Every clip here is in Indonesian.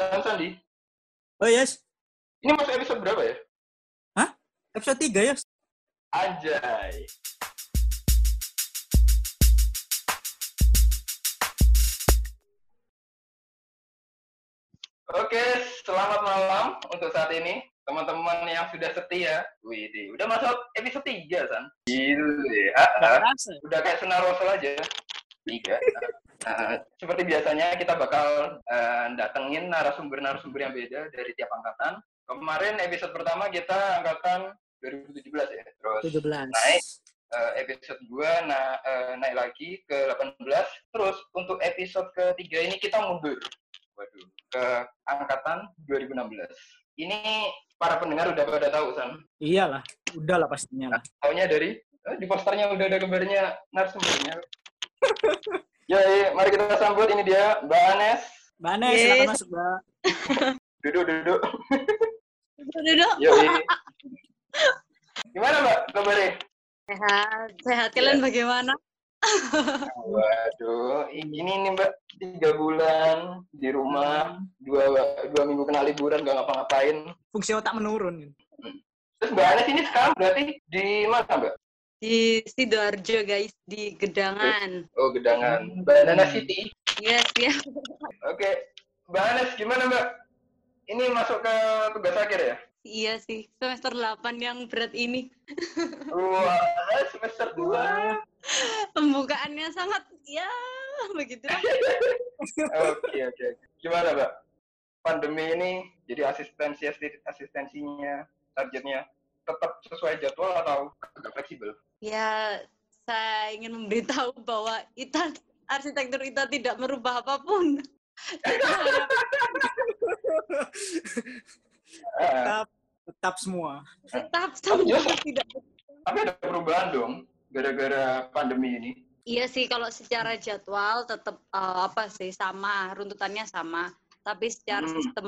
San Sandi. Oh yes. Ini masuk episode berapa ya? Episode 3 ya. Anjay. Oke, selamat malam untuk saat ini. Teman-teman yang sudah setia. Wih, udah masuk episode 3, San. Gila. Gak kerasa. Udah kayak senar aja. Tiga. Nah, seperti biasanya kita bakal eh, datengin narasumber-narasumber yang beda dari tiap angkatan. Kemarin episode pertama kita angkatan 2017 ya. Terus 17. naik eh, episode 2 na eh, naik lagi ke 18. Terus untuk episode ketiga ini kita mundur. Waduh, ke angkatan 2016. Ini para pendengar udah pada tahu, Sam. Iyalah, udah lah pastinya lah. Taunya dari eh, di posternya udah ada gambarnya narasumbernya. ya, iya, mari kita sambut ini dia Mbak Anes. Mbak Anes, Yes. silakan masuk, Mbak. Duduk, duduk. Duduk. Yo, Gimana Mbak kabarnya? Sehat. Sehat. Kalian bagaimana? Waduh, ini nih Mbak tiga bulan di rumah, dua dua minggu kena liburan gak ngapa-ngapain. Fungsi otak menurun. Terus Mbak Anes ini sekarang berarti di mana Mbak? Di Sidoarjo, guys. Di Gedangan. Oh, Gedangan. Banana City. Yes, ya. Oke, Mbak Anes gimana Mbak? Ini masuk ke tugas akhir ya? Iya sih. Semester 8 yang berat ini. Wah, semester 2. Pembukaannya sangat, ya, begitu. Oke, oke. Gimana Mbak? Pandemi ini jadi asistensi asistensinya, targetnya tetap sesuai jadwal atau agak fleksibel? Ya, saya ingin memberitahu bahwa kita, arsitektur kita tidak merubah apa pun. Tetap, tetap semua. Tetap Tapi sama justru- tidak tapi ada perubahan dong gara-gara pandemi ini. Iya sih kalau secara jadwal tetap eh, apa sih sama runtutannya sama tapi secara Hmm. sistem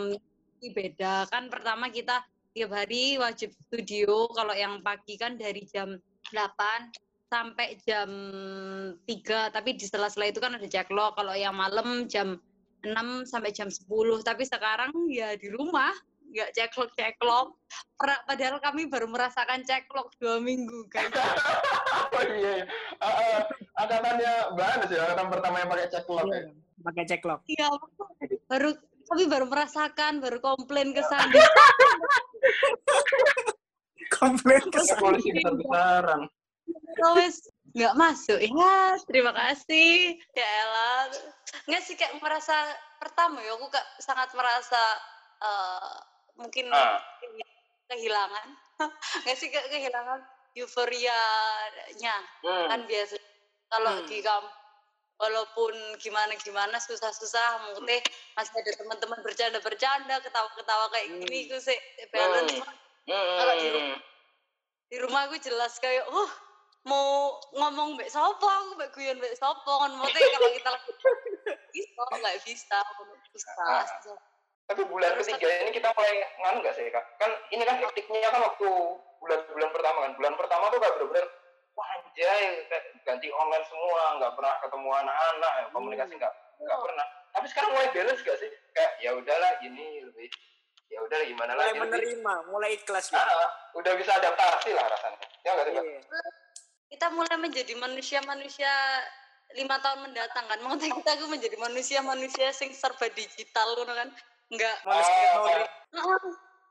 ini beda kan pertama kita tiap hari wajib studio kalau yang pagi kan dari jam 8 sampai jam 3 tapi di sela-sela itu kan ada backlog kalau yang malam jam 6 sampai jam 10 tapi sekarang ya di rumah nggak ceklo ceklok padahal kami baru merasakan ceklok dua minggu kan oh iya, iya. Uh, uh, angkatannya Mbak Anes ya, angkatan pertama yang pakai ceklock ya. Iya, Pakai ceklock. Iya, baru kami baru merasakan, baru komplain ke sana. Komplain ke polisi besar-besaran. Terus nggak masuk. Ya, terima kasih. Ya elah. Nggak sih kayak merasa pertama ya aku kak sangat merasa eh, mungkin Ah. kehilangan. Nggak sih kayak kehilangan euforianya Hmm. kan biasa kalau Hmm. di kampus walaupun gimana gimana susah-susah mungkin masih ada teman-teman bercanda-bercanda ketawa-ketawa kayak Hmm. gini aku sih balance Hmm. Kalau di rumah- di rumah aku jelas kayak oh mau ngomong mbak sopo aku mbak guyon mbak sopo kan maksudnya kalau kita lagi bisa nggak bisa susah susah. Tapi bulan Terus ketiga ini kita mulai nganu nggak sih kak? Kan ini kan hektiknya kan waktu bulan-bulan pertama kan. Bulan pertama tuh kayak bener-bener wah anjay kayak ganti online semua, nggak pernah ketemu anak-anak, ya, komunikasi nggak nggak Oh. pernah. Tapi sekarang mulai balance gak sih? Kayak ya udahlah gini lebih ya udah gimana Mulai lagi lebih- menerima, mulai ikhlas. gitu. Ah, udah bisa adaptasi lah rasanya. Ya nggak sih? Iya. kita mulai menjadi manusia-manusia lima tahun mendatang kan maksudnya kita aku menjadi manusia-manusia sing serba digital ngono kan nggak Manusia Ah, teknologi. Heeh.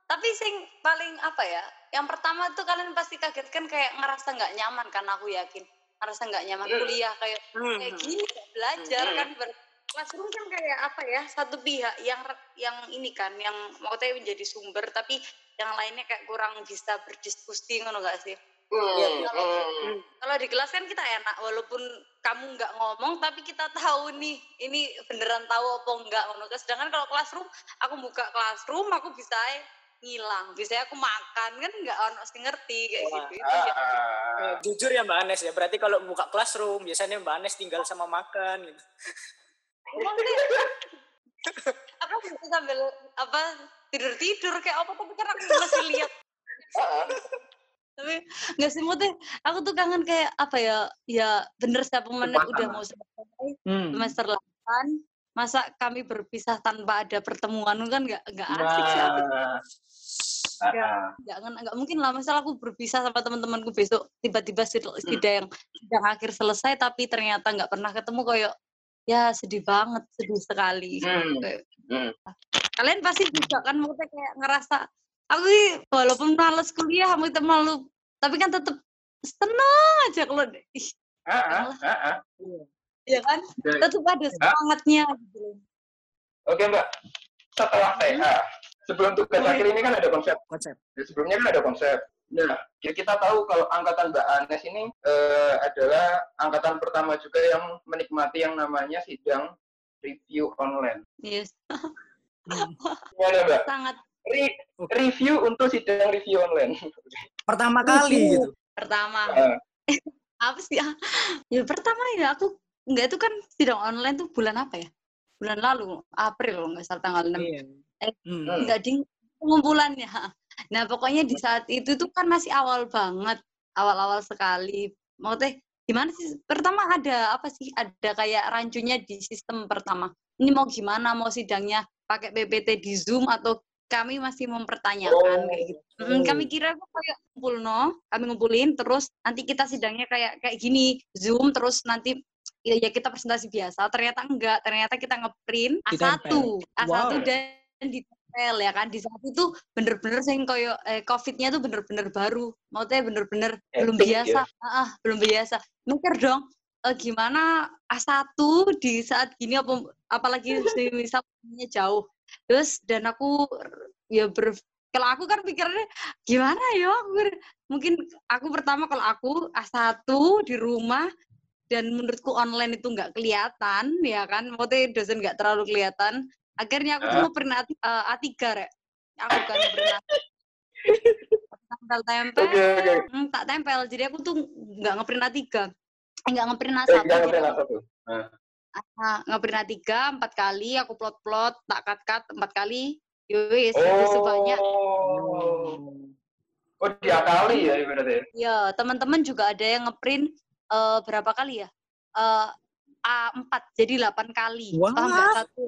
tapi sing paling apa ya yang pertama tuh kalian pasti kaget kan kayak ngerasa nggak nyaman kan aku yakin ngerasa nggak nyaman Hmm. kuliah kayak Hmm. kayak gini belajar Hmm. kan ber classroom kan kayak apa ya satu pihak yang yang ini kan yang maksudnya menjadi sumber tapi yang lainnya kayak kurang bisa berdiskusi ngono gak sih Hmm, Iya, hmm. kalau di kelas kan kita enak walaupun kamu nggak ngomong tapi kita tahu nih ini beneran tahu apa enggak ngono sedangkan kalau classroom aku buka classroom aku bisa ngilang bisa aku makan kan nggak ono sing ngerti kayak Wah. gitu itu Ah, ya ah. Eh, jujur ya Mbak Anes ya, berarti kalau buka classroom biasanya Mbak Anes tinggal sama makan gitu. Aku bisa sambil apa tidur tidur kayak apa tapi kan aku masih lihat Ah, ah. tapi nggak sih Mute, aku tuh kangen kayak apa ya ya bener setiap menit Suasana. udah mau selesai Hmm. semester 8 masa kami berpisah tanpa ada pertemuan kan nggak nggak asik sih aku Nah, Ya. ah, nggak nggak mungkin lah misal aku berpisah sama teman-temanku besok tiba-tiba sid- sidang sidang akhir selesai tapi ternyata nggak pernah ketemu kayak ya sedih banget sedih sekali Hmm. Kayak, hmm. kalian pasti juga kan maksudnya kayak ngerasa aku ini walaupun males kuliah maksudnya malu tapi kan tetap seneng aja kalau ih, Ah, ah, ah, ah. ya kan tetap ada semangatnya gitu loh. Oke Mbak, setelah TA, sebelum tugas akhir ini kan ada konsep. Konsep. Ya, sebelumnya kan ada konsep. Nah, ya kita tahu kalau angkatan Mbak Anes ini eh, adalah angkatan pertama juga yang menikmati yang namanya sidang review online. yes Gimana Mbak? sangat Re- review untuk sidang review online. Pertama kali gitu. pertama Ah. apa sih ah? ya pertama ya aku nggak itu kan sidang online tuh bulan apa ya bulan lalu April nggak salah tanggal 6 Iya. Eh, Hmm. Hmm. nggak ding pengumpulannya nah pokoknya di saat itu tuh kan masih awal banget awal-awal sekali. Mau teh gimana sih? Pertama ada apa sih? Ada kayak rancunya di sistem pertama. Ini mau gimana? Mau sidangnya pakai PPT di Zoom atau kami masih mempertanyakan kayak gitu? Mm, kami kira kok kayak ngumpul no kami ngumpulin terus nanti kita sidangnya kayak kayak gini Zoom terus nanti ya, ya kita presentasi biasa. Ternyata enggak ternyata kita ngeprint A1 Ditempel. A1 Wow. dan ditempel ya kan? Di saat itu bener-bener sing koyo eh, covidnya tuh bener-bener baru. Maksudnya bener-bener belum Epic biasa. Ah, ah, belum biasa. Mikir dong eh, gimana A1 di saat gini apa apalagi misalnya jauh. Terus dan aku ya ber kalau aku kan pikirnya gimana ya? Mungkin aku pertama kalau aku A1 di rumah dan menurutku online itu nggak kelihatan ya kan? Maksudnya dosen nggak terlalu kelihatan akhirnya aku tuh Ah. ngeprint A, eh, A3 rek aku kan ngeprint A tempel tempel Oke, oke. hmm, tak tempel jadi aku tuh nggak ngeprint A3 Eh, nggak ngeprint A1 Eh, pernah aku satu. ah, ngeprint A3 empat kali aku plot plot tak cut cut empat kali yowis Oh. sebanyak Oh, diakali ya berarti. ya teman-teman juga ada yang ngeprint eh, berapa kali ya Eh, A4 jadi 8 kali Wah. paham nggak satu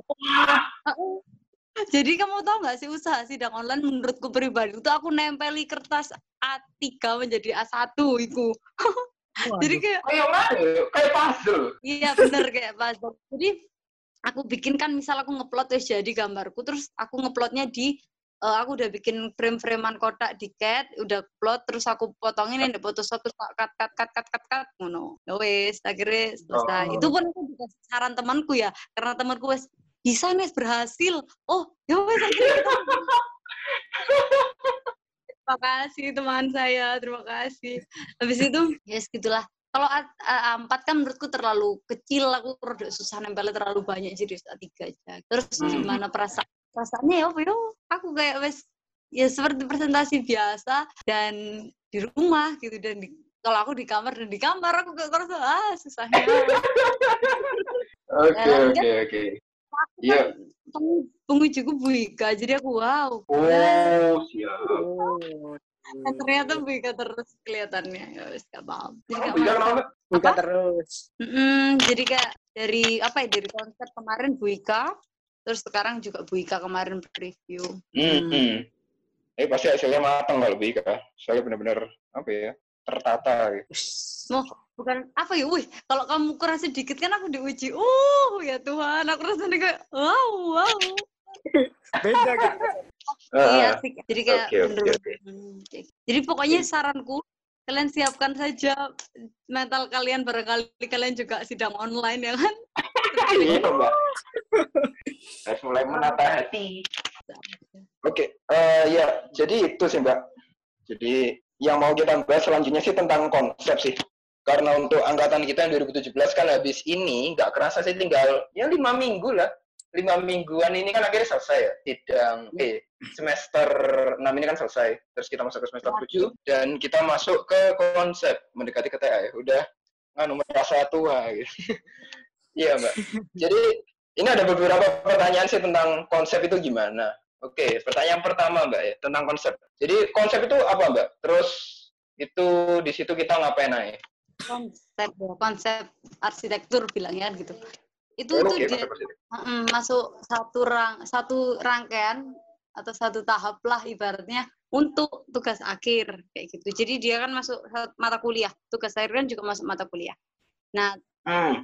jadi kamu tahu nggak sih usaha sidang online menurutku pribadi itu aku nempeli kertas A3 menjadi A1 itu jadi kayak Kayak ya? Kayak puzzle. Iya bener kayak puzzle. Jadi aku bikin kan misal aku ngeplot wis jadi gambarku terus aku ngeplotnya di eh, aku udah bikin frame-framean kotak di cat, udah plot terus aku potongin foto satu tak cut cut cut cut cut cut ngono. Ya wis akhirnya selesai. Oh. Itu pun aku juga saran temanku ya karena temanku wis bisa nih berhasil. Oh, ya wes akhirnya Terima kasih teman saya, terima kasih. Habis itu, ya yes, gitulah. Kalau A- A- A4 kan menurutku terlalu kecil, aku rada susah nempelnya terlalu banyak, jadi A3 aja. Terus Hmm. gimana perasaan? Perasaannya ya, ya, aku kayak wes ya seperti presentasi biasa dan di rumah gitu dan di, kalau aku di kamar dan di kamar aku kayak ngerasa ah susahnya. Oke, Ya, oke, oke. Iya. Peng- Pengujiku Bu Ika, jadi aku wow. Oh, siap. Oh. Dan ternyata Bu Ika terus kelihatannya ya wes gak paham. Jadi Oh, gak? Buka Apa? terus. Mm-mm, jadi kayak dari apa ya dari konsep kemarin Bu Ika, terus sekarang juga Bu Ika kemarin review. Hmm. hmm. Eh pasti hasilnya matang kalau Bika. Soalnya benar-benar apa ya? Tertata gitu. Mau bukan apa ya, wih kalau kamu kurang sedikit kan aku diuji. Uh ya Tuhan, aku rasanya kayak wow wow. Beda kan? iya Ah, sih. Jadi kayak. Hmm, kayak gitu. Jadi pokoknya saranku kalian siapkan saja mental kalian barangkali kalian juga sidang online ya kan. Iya, Mbak. Harus mulai menata hati. Oke, eh, ya, jadi itu sih Mbak. Jadi yang mau kita bahas selanjutnya sih tentang konsep sih. Karena untuk angkatan kita yang 2017 kan habis ini nggak kerasa sih tinggal ya lima minggu lah. Lima mingguan ini kan akhirnya selesai ya. Sidang, eh, semester 6 ini kan selesai. Terus kita masuk ke semester 7 dan kita masuk ke konsep mendekati ke TA ya. Udah nganu merasa tua gitu. Iya Mbak. Jadi ini ada beberapa pertanyaan sih tentang konsep itu gimana. Oke, pertanyaan pertama Mbak ya, tentang konsep. Jadi konsep itu apa Mbak? Terus itu di situ kita ngapain aja? Konsep konsep arsitektur bilangnya gitu. Itu Oh, itu dia. Mm, masuk satu rang satu rangkaian atau satu tahap lah ibaratnya untuk tugas akhir kayak gitu. Jadi dia kan masuk mata kuliah. Tugas akhir kan juga masuk mata kuliah. Nah, Hmm.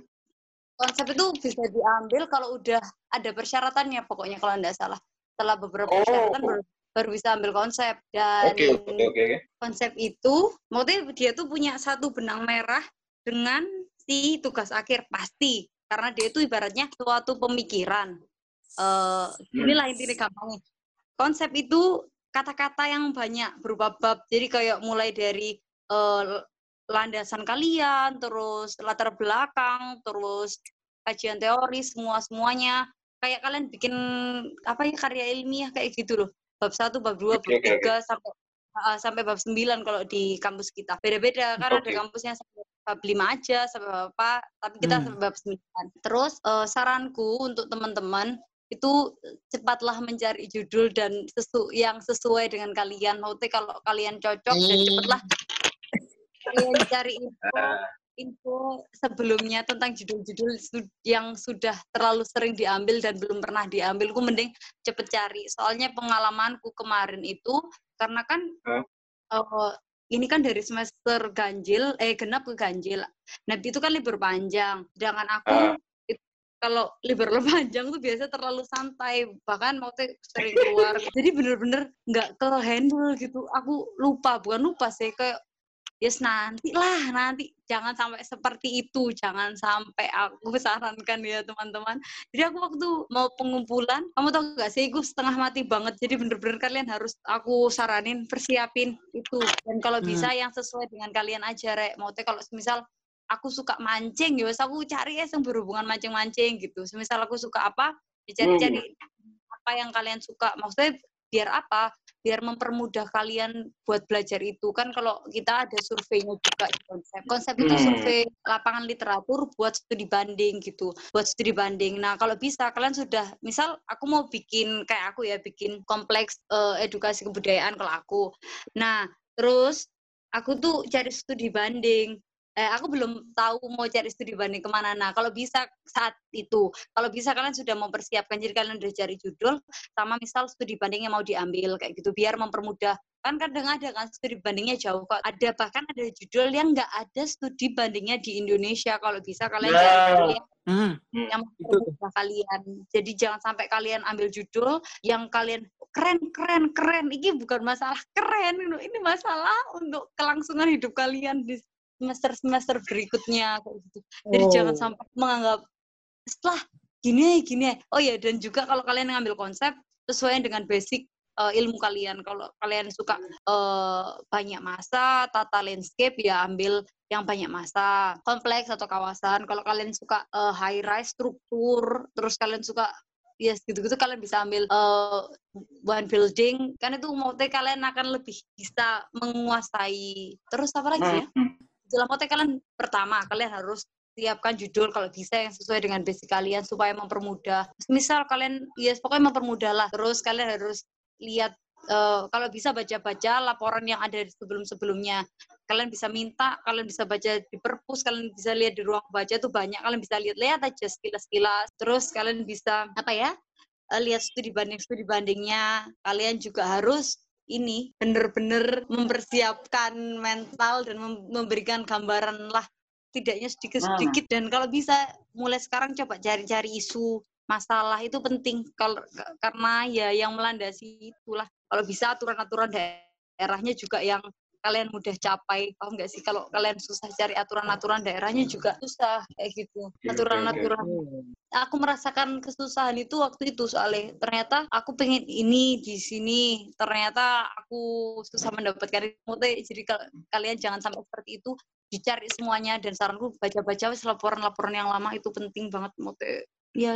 konsep itu bisa diambil kalau udah ada persyaratannya pokoknya kalau tidak salah. Setelah beberapa Oh. persyaratan baru, baru bisa ambil konsep dan oke, oke. oke. konsep itu maksudnya dia tuh punya satu benang merah dengan si tugas akhir pasti karena dia itu ibaratnya suatu pemikiran. Eh inilah intinya gampangnya. Konsep itu kata-kata yang banyak berupa bab. Jadi kayak mulai dari eh, landasan kalian terus latar belakang terus kajian teori semua semuanya. Kayak kalian bikin apa ya karya ilmiah kayak gitu loh. Bab satu bab dua bab tiga sampai uh, sampai bab 9 kalau di kampus kita. Beda-beda kan ada Oke. kampusnya sampai 5 aja sampai bab apa, tapi kita Hmm. sampai bab 9. Terus uh, saranku untuk teman-teman itu cepatlah mencari judul dan sesu yang sesuai dengan kalian. Maksudnya kalau kalian cocok dan cepatlah kalian cari info info sebelumnya tentang judul-judul yang sudah terlalu sering diambil dan belum pernah diambil, ku mending cepet cari. Soalnya pengalamanku kemarin itu karena kan Hah? eh, ini kan dari semester ganjil, eh genap ke ganjil. Nah itu kan libur panjang. Sedangkan aku Ah. itu kalau libur panjang tuh biasa terlalu santai, bahkan mau sering keluar. Jadi bener-bener nggak ke handle gitu. Aku lupa, bukan lupa sih kayak yes nanti lah nanti. Jangan sampai seperti itu. Jangan sampai aku sarankan ya teman-teman. Jadi aku waktu mau pengumpulan kamu tahu gak sih? Aku setengah mati banget. Jadi bener-bener kalian harus aku saranin persiapin itu. Dan kalau bisa yang sesuai dengan kalian aja rek. Mau teh kalau semisal aku suka mancing ya aku cari ya yang berhubungan mancing-mancing gitu. Semisal aku suka apa ya cari-cari apa yang kalian suka. Maksudnya biar apa biar mempermudah kalian buat belajar itu. Kan kalau kita ada surveinya juga di konsep. Konsep itu Hmm. survei lapangan literatur buat studi banding gitu buat studi banding. Nah kalau bisa kalian sudah misal aku mau bikin kayak aku ya bikin kompleks eh, edukasi kebudayaan kalau aku. Nah terus aku tuh cari studi banding eh, aku belum tahu mau cari studi banding ke mana. Nah kalau bisa saat itu kalau bisa kalian sudah mempersiapkan jadi kalian udah cari judul sama misal studi banding yang mau diambil kayak gitu biar mempermudah. Kan kadang ada kan studi bandingnya jauh kok. Ada bahkan ada judul yang nggak ada studi bandingnya di Indonesia. Kalau bisa kalian Nah. cari judul yang Hmm, yang mempermudah kalian. Jadi jangan sampai kalian ambil judul yang kalian keren keren keren. Ini bukan masalah keren ini masalah untuk kelangsungan hidup kalian di semester semester berikutnya kayak gitu. Jadi Oh. jangan sampai menganggap setelah gini gini oh ya dan juga kalau kalian ngambil konsep sesuai dengan basic eh, ilmu kalian. Kalau kalian suka eh, banyak masa tata landscape ya ambil yang banyak masa. Kompleks atau kawasan. Kalau kalian suka eh, high rise struktur terus kalian suka ya gitu-gitu kalian bisa ambil eh, one building. Kan itu maksudnya kalian akan lebih bisa menguasai. Terus apa lagi ya dalam konteks kalian pertama kalian harus siapkan judul kalau bisa yang sesuai dengan basic kalian supaya mempermudah. Misal kalian ya pokoknya mempermudah lah. Terus kalian harus lihat eh, kalau bisa baca-baca laporan yang ada sebelum-sebelumnya. Kalian bisa minta, kalian bisa baca di perpus, kalian bisa lihat di ruang baca itu banyak. Kalian bisa lihat-lihat aja sekilas-sekilas. Terus kalian bisa apa ya? eh, lihat studi banding studi bandingnya. Kalian juga harus ini benar-benar mempersiapkan mental dan mem- memberikan gambaran lah tidaknya sedikit-sedikit. Dan kalau bisa mulai sekarang coba cari-cari isu masalah itu penting. Kalau karena ya yang melandasi itulah. Kalau bisa aturan-aturan daerahnya juga yang kalian mudah capai paham nggak sih? Kalau kalian susah cari aturan-aturan daerahnya juga susah kayak gitu. Aturan-aturan. aku merasakan kesusahan itu waktu itu soalnya. Ternyata aku pengen ini di sini. Ternyata aku susah mendapatkan itu jadi kal- kalian jangan sampai seperti itu. Dicari semuanya dan saranku baca-baca laporan-laporan yang lama itu penting banget. Mote ya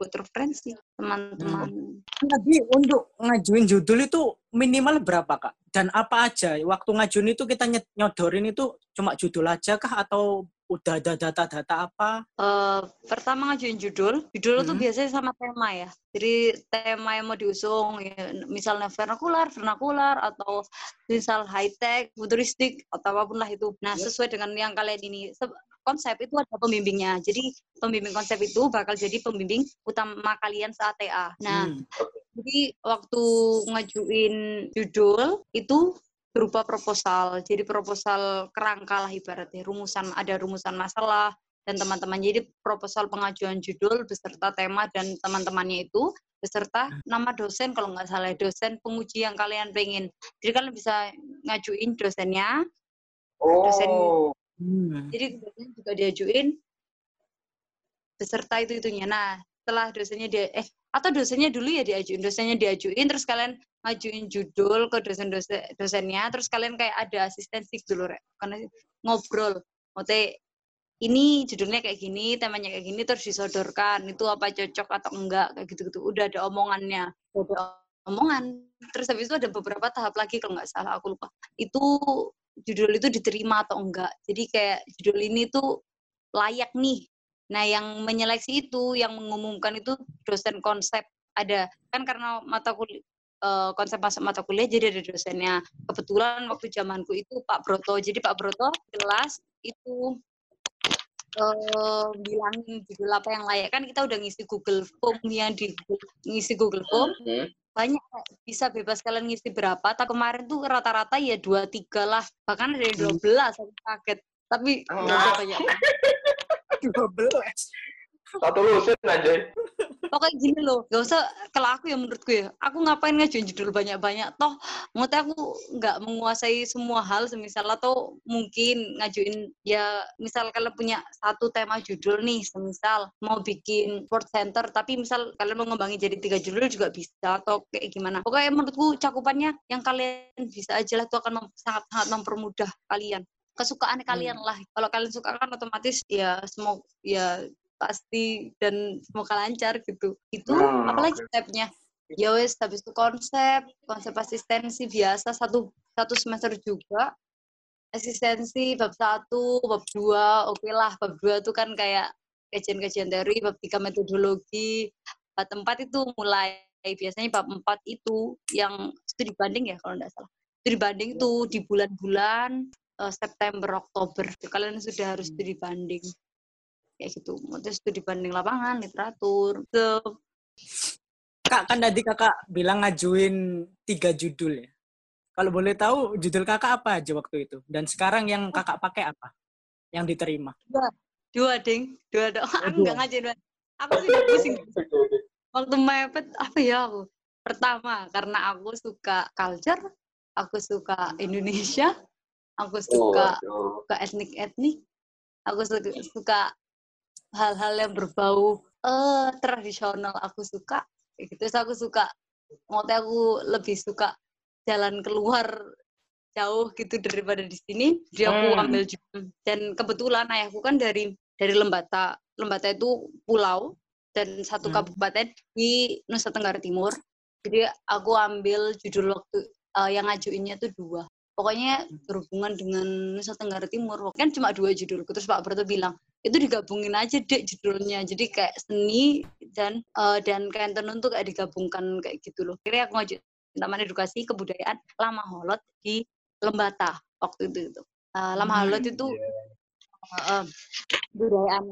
buat referensi teman-teman Jadi untuk ngajuin judul itu minimal berapa kak? Dan apa aja? Waktu ngajuin itu kita nyodorin itu cuma judul aja kah atau udah ada data-data apa? Eh, pertama ngajuin judul, judul tuh Hmm. biasanya sama tema ya. Jadi tema yang mau diusung, ya, misalnya vernakular, vernakular, atau misal high tech, futuristik, atau apa pun lah itu. Nah, sesuai dengan yang kalian ini se- konsep itu ada pembimbingnya. Jadi pembimbing konsep itu bakal jadi pembimbing utama kalian saat TA. Nah, Hmm. jadi waktu ngajuin judul itu berupa proposal. Jadi proposal kerangka lah ibaratnya rumusan ada rumusan masalah dan teman-teman. Jadi proposal pengajuan judul beserta tema dan teman-temannya itu beserta nama dosen kalau nggak salah dosen penguji yang kalian pengen. Jadi kalian bisa ngajuin dosennya. Oh, Hmm. Jadi dosen juga diajuin beserta itu itunya. Nah setelah dosennya dia eh atau dosennya dulu ya diajuin dosennya diajuin terus kalian ngajuin judul ke dosen dosen dosennya terus kalian kayak ada asistensi dulu rek. Karena ngobrol Maksudnya, ini judulnya kayak gini temanya kayak gini terus disodorkan itu apa cocok atau enggak kayak gitu gitu udah ada omongannya ada omongan. Terus habis itu ada beberapa tahap lagi kalau nggak salah aku lupa. Itu judul itu diterima atau enggak. Jadi kayak judul ini tuh layak nih Nah, yang menyeleksi itu, yang mengumumkan itu dosen konsep ada. Kan karena mata kuliah konsep masuk mata kuliah jadi ada dosennya. Kebetulan waktu zamanku itu Pak Broto. Jadi Pak Broto jelas itu eh bilangin judul apa yang layak. Kan kita udah ngisi Google Form yang di ngisi Google Form. Hmm. banyak bisa bebas kalian ngisi berapa. Tapi kemarin tuh rata-rata ya dua tiga lah. Bahkan ada yang 12 aku kaget. Tapi usah banyak. 12. Satu lusin aja. pokoknya gini loh gak usah kalau aku ya menurutku ya aku ngapain ngajuin judul banyak-banyak? Toh menurut aku nggak menguasai semua hal semisal atau mungkin ngajuin ya misal kalian punya satu tema judul nih semisal mau bikin sport center tapi misal kalian mau ngembangin jadi tiga judul juga bisa atau kayak gimana? Pokoknya menurutku cakupannya yang kalian bisa aja lah itu akan mem- sangat sangat mempermudah kalian kesukaan kalian lah. Kalau kalian suka kan otomatis ya semua ya pasti dan semoga lancar gitu. Itu Hmm, apalagi stepnya? Ya wes habis itu konsep konsep asistensi biasa satu satu semester juga. Asistensi bab satu bab dua oke lah. Bab dua itu kan kayak kajian-kajian teori bab tiga metodologi. Bab empat itu mulai biasanya bab empat itu yang studi banding ya kalau tidak salah. Studi banding itu di bulan-bulan eh, September Oktober. Kalian sudah harus studi banding. Kayak gitu. Maksudnya studi banding lapangan literatur. Ke Kak, kan tadi kakak bilang ngajuin tiga judul ya. Kalau boleh tahu judul kakak apa aja waktu itu? Dan sekarang yang kakak pakai apa? Yang diterima? dua. Ding. Dua dong. Oh, aku nggak dua. ngajarin aku sudah pusing. Waktu mepet apa ya aku? Pertama karena aku suka culture aku suka Indonesia aku suka Waduh. suka etnik etnik aku suka, suka hal-hal yang berbau eh tradisional aku suka. Kayak gitu. Terus aku suka maksudnya aku lebih suka jalan keluar jauh gitu daripada di sini. Jadi aku Hmm. ambil judul dan kebetulan ayahku kan dari dari Lembata. Lembata itu pulau dan satu Hmm. kabupaten di Nusa Tenggara Timur. Jadi aku ambil judul waktu eh, yang ngajuinnya tuh dua pokoknya berhubungan dengan Nusa Tenggara Timur. Kan cuma dua judul terus Pak Berto bilang itu digabungin aja deh judulnya. Jadi kayak seni dan eh, dan kayak tenun tuh kayak digabungkan kayak gitu loh. Kira aku ngajuin Taman Edukasi Kebudayaan Lama Holot di Lembata waktu itu itu Eh, Lama Hmm, Holot itu eh, budayaan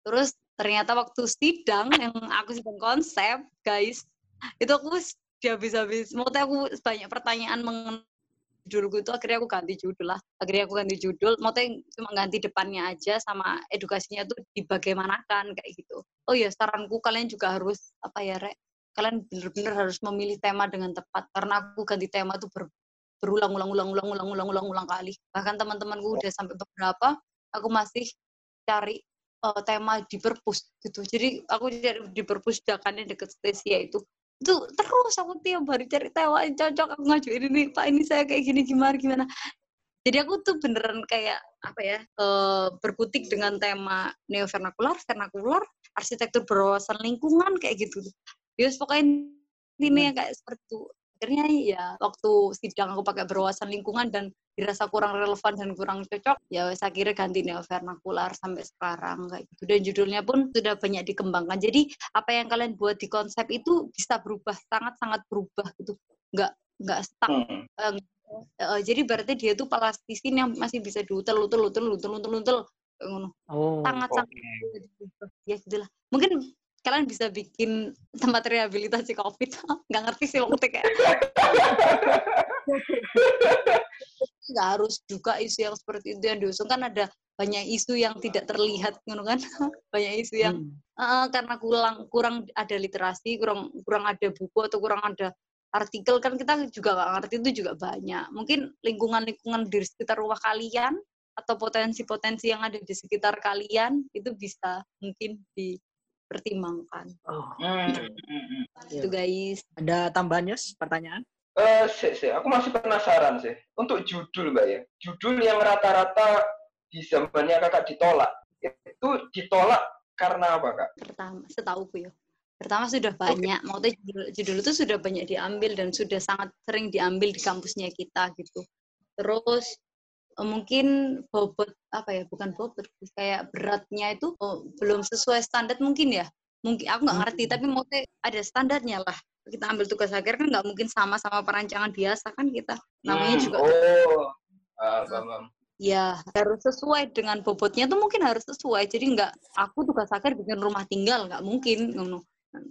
terus ternyata waktu sidang yang aku sidang konsep guys itu aku habis-habis maksudnya aku banyak pertanyaan mengenai judulku itu akhirnya aku ganti judul lah. Akhirnya aku ganti judul maksudnya cuma ganti depannya aja sama edukasinya tuh dibagaimanakan kayak gitu. Oh ya saranku kalian juga harus apa ya rek? Kalian bener-bener harus memilih tema dengan tepat karena aku ganti tema tuh ber, berulang-ulang-ulang-ulang-ulang-ulang-ulang kali. Bahkan teman-temanku udah sampai beberapa aku masih cari eh, tema di perpus gitu. Jadi aku cari di perpus dakannya deket Stasia itu itu terus aku tiap hari cari yang cocok aku ngajuin ini. Pak ini saya kayak gini gimana gimana. Jadi aku tuh beneran kayak apa ya eh, berkutik dengan tema neo vernakular vernakular arsitektur berwawasan lingkungan kayak gitu. Yus pokoknya ini yang kayak seperti itu akhirnya ya waktu sidang aku pakai berwawasan lingkungan dan dirasa kurang relevan dan kurang cocok ya wes akhirnya ganti neovernakular sampai sekarang kayak gitu. Dan judulnya pun sudah banyak dikembangkan. Jadi apa yang kalian buat di konsep itu bisa berubah sangat sangat berubah gitu. Nggak nggak stuck. Hmm. Eh, eh, jadi berarti dia tuh plastisin yang masih bisa diutel utel utel utel utel utel kayak ngono. Oh. sangat sangat diubah. ya gitulah mungkin kalian bisa bikin tempat rehabilitasi covid. Nggak ngerti sih waktu kayak. Nggak harus juga isu yang seperti itu yang diusung. Kan ada banyak isu yang tidak terlihat kan? Banyak isu yang Hmm. Eh, karena kurang kurang ada literasi kurang kurang ada buku atau kurang ada artikel. Kan kita juga nggak ngerti itu juga banyak. Mungkin lingkungan-lingkungan di sekitar rumah kalian atau potensi-potensi yang ada di sekitar kalian itu bisa mungkin dipertimbangkan Oh. Hmm, hmm, hmm. itu guys Ada tambahan Yos? Pertanyaan? Eh, sih, sih. Aku masih penasaran sih. Untuk judul, Mbak ya. Judul yang rata-rata di zamannya kakak ditolak. Itu ditolak karena apa, Kak? pertama setauku ya pertama sudah banyak maksudnya judul, judul itu sudah banyak diambil dan sudah sangat sering diambil di kampusnya kita gitu terus mungkin bobot apa ya bukan bobot kayak beratnya itu oh, belum sesuai standar mungkin ya? Mungkin aku nggak ngerti tapi maksudnya ada standarnya lah. Kita ambil tugas akhir kan nggak mungkin sama sama perancangan biasa kan kita. Namanya Hmm, juga Oh, paham. ya harus sesuai dengan bobotnya tuh mungkin harus sesuai. Jadi nggak aku tugas akhir bikin rumah tinggal nggak mungkin ngono.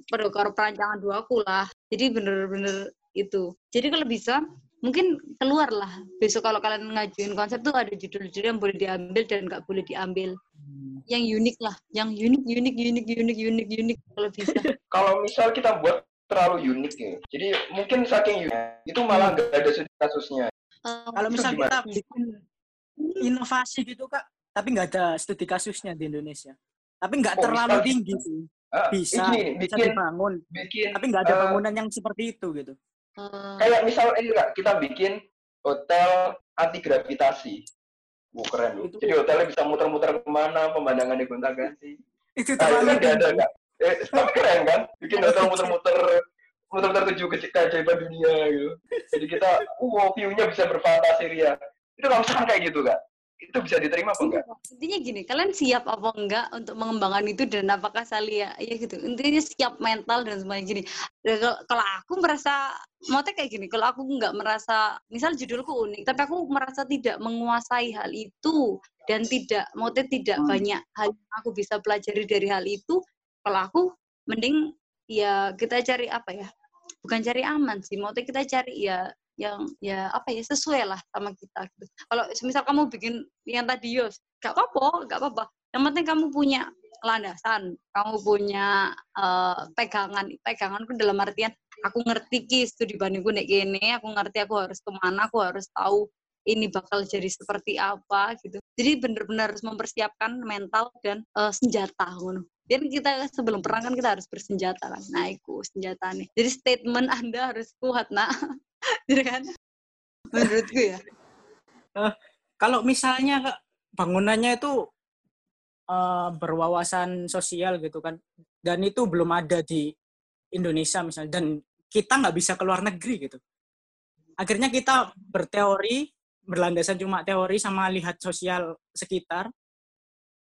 Pada karo perancangan dua aku lah. Jadi bener-bener itu. Jadi kalau bisa mungkin keluar lah besok kalau kalian ngajuin konsep tuh ada judul-judul yang boleh diambil dan nggak boleh diambil yang unik lah yang unik unik unik unik unik unik kalau bisa Kalau misal kita buat terlalu unik ya. Jadi mungkin saking unik, itu malah nggak ada studi kasusnya. Eh, Kalau misal gimana? kita bikin inovasi gitu kak, tapi nggak ada studi kasusnya di Indonesia. Tapi nggak Oh, terlalu misal- tinggi sih. Ah, Bisa, ini bisa bikin dibangun. bikin Tapi nggak ada eh, bangunan yang seperti itu gitu. Eh, kayak misal ini Kak, kita bikin hotel anti gravitasi. Wah, keren loh. Itu- Jadi hotelnya bisa muter-muter ke mana, pemandangannya gonta-ganti. Itu Nah, itu terlalu kan nggak ada. Kak. Eh, tapi keren kan? Bikin hotel muter-muter muter-muter tujuh ke keajaiban dunia gitu. Jadi kita, wow, view-nya bisa berfantasi ria. Itu misalkan kayak gitu, Kak. Itu bisa diterima apa enggak? intinya gini kalian siap apa enggak untuk mengembangkan itu dan apakah saya ya gitu intinya siap mental dan semuanya gini Dan kalau- aku merasa maksudnya kayak gini kalau aku nggak merasa misal judulku unik tapi aku merasa tidak menguasai hal itu dan tidak maksudnya tidak Hmm. banyak hal yang aku bisa pelajari dari hal itu kalau aku mending ya kita cari apa ya bukan cari aman sih maksudnya kita cari ya yang ya apa ya sesuai lah sama kita gitu. Kalau misal kamu bikin yang tadi Yos, gak apa-apa, gak apa-apa. Yang penting kamu punya landasan, kamu punya eh, pegangan. Peganganku dalam artian aku ngerti ki studi bandingku nek gini, aku ngerti aku harus ke mana, aku harus tahu ini bakal jadi seperti apa gitu. Jadi benar-benar harus mempersiapkan mental dan eh, senjata ngono. Dan kita sebelum perang kan kita harus bersenjata kan. Nah, itu senjata nih. Jadi statement Anda harus kuat, nak. Jadi kan menurutku ya. Kalau misalnya bangunannya itu eh, berwawasan sosial gitu kan, dan itu belum ada di Indonesia misalnya, dan kita nggak bisa keluar negeri gitu. Akhirnya kita berteori, berlandasan cuma teori sama lihat sosial sekitar,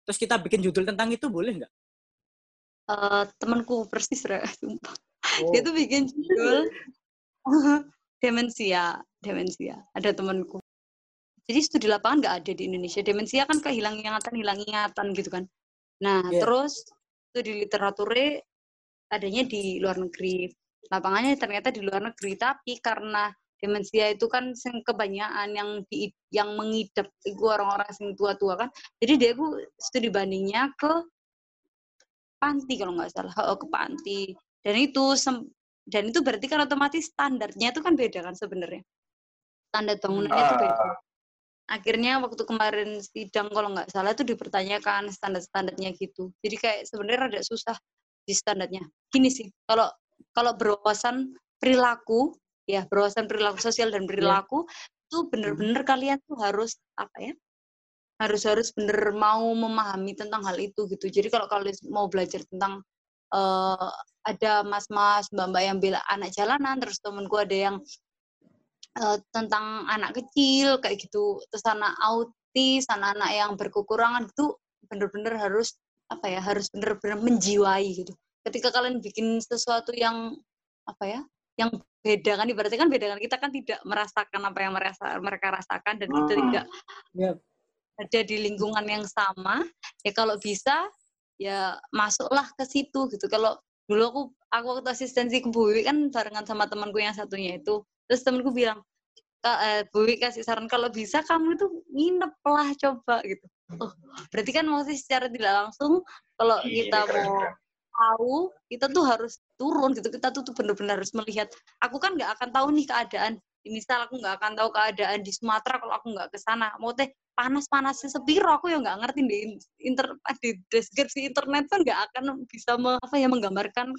terus kita bikin judul tentang itu boleh nggak? Eh, temanku persis Re, sumpah. Oh. Dia tuh bikin judul demensia, demensia. Ada temanku. Jadi studi lapangan nggak ada di Indonesia. Demensia kan kehilang ingatan, hilang ingatan gitu kan. Nah, Iya. terus studi literaturnya adanya di luar negeri. Lapangannya ternyata di luar negeri, tapi karena demensia itu kan sing kebanyakan yang di, yang mengidap itu orang-orang sing tua-tua kan. Jadi dia ku studi bandingnya ke panti kalau nggak salah, oh, ke panti. Dan itu sem- dan itu berarti kan otomatis standarnya itu kan beda kan sebenarnya. Standar bangunannya itu beda. Ah, Akhirnya waktu kemarin sidang kalau nggak salah itu dipertanyakan standar-standarnya gitu. Jadi kayak sebenarnya rada susah di standarnya. Gini sih, kalau kalau berwawasan perilaku ya berwawasan perilaku sosial dan perilaku itu bener-bener kalian tuh harus apa ya harus harus bener mau memahami tentang hal itu gitu jadi kalau kalian mau belajar tentang eh, ada mas-mas mbak-mbak yang bela anak jalanan terus temenku ada yang uh, tentang anak kecil kayak gitu terus anak autis anak-anak yang berkekurangan itu bener-bener harus apa ya harus bener-bener menjiwai gitu ketika kalian bikin sesuatu yang apa ya yang beda kan ibaratnya kan beda kan kita kan tidak merasakan apa yang merasa, mereka rasakan dan kita Ah. tidak Ya. Ada di lingkungan yang sama ya kalau bisa ya masuklah ke situ gitu. Kalau dulu aku aku waktu asistensi ke Bu Wiwi kan barengan sama temanku yang satunya itu. Terus temanku bilang "Kak, eh, Bu Wiwi kasih saran kalau bisa kamu itu nginep lah coba gitu. Oh berarti kan maksudnya secara tidak langsung kalau Gila, kita mau tahu kita tuh harus turun gitu. Kita tuh, tuh benar-benar harus melihat. Aku kan nggak akan tahu nih keadaan misal aku nggak akan tahu keadaan di Sumatera kalau aku nggak ke sana. Mau teh panas-panasnya sepiro aku ya nggak ngerti di inter di deskripsi internet kan nggak akan bisa me- apa ya menggambarkan